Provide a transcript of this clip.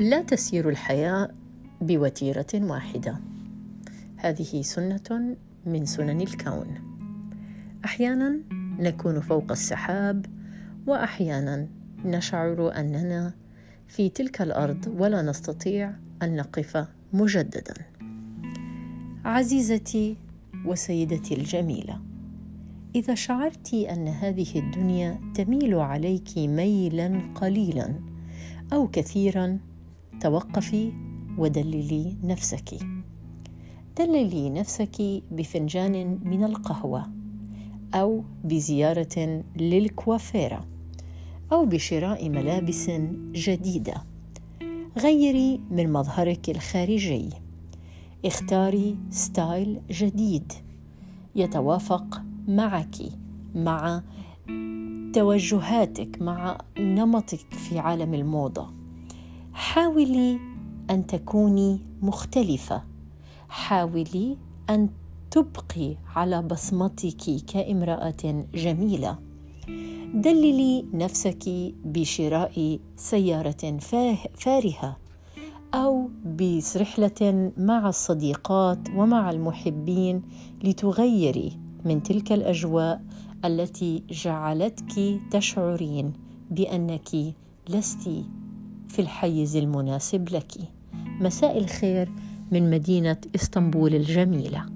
لا تسير الحياة بوتيرة واحدة. هذه سنة من سنن الكون. أحيانا نكون فوق السحاب وأحيانا نشعر أننا في تلك الأرض ولا نستطيع أن نقف مجددا. عزيزتي وسيدتي الجميلة إذا شعرت أن هذه الدنيا تميل عليك ميلا قليلا أو كثيرا توقفي ودللي نفسك. دللي نفسك بفنجان من القهوة أو بزيارة للكوافيره أو بشراء ملابس جديدة. غيري من مظهرك الخارجي. اختاري ستايل جديد يتوافق معك مع توجهاتك مع نمطك في عالم الموضة. حاولي أن تكوني مختلفة. حاولي أن تبقي على بصمتك كامرأة جميلة. دللي نفسك بشراء سيارة فارهة أو برحله مع الصديقات ومع المحبين لتغيري من تلك الأجواء التي جعلتك تشعرين بأنك لست في الحيز المناسب لك. مساء الخير من مدينة إسطنبول الجميلة.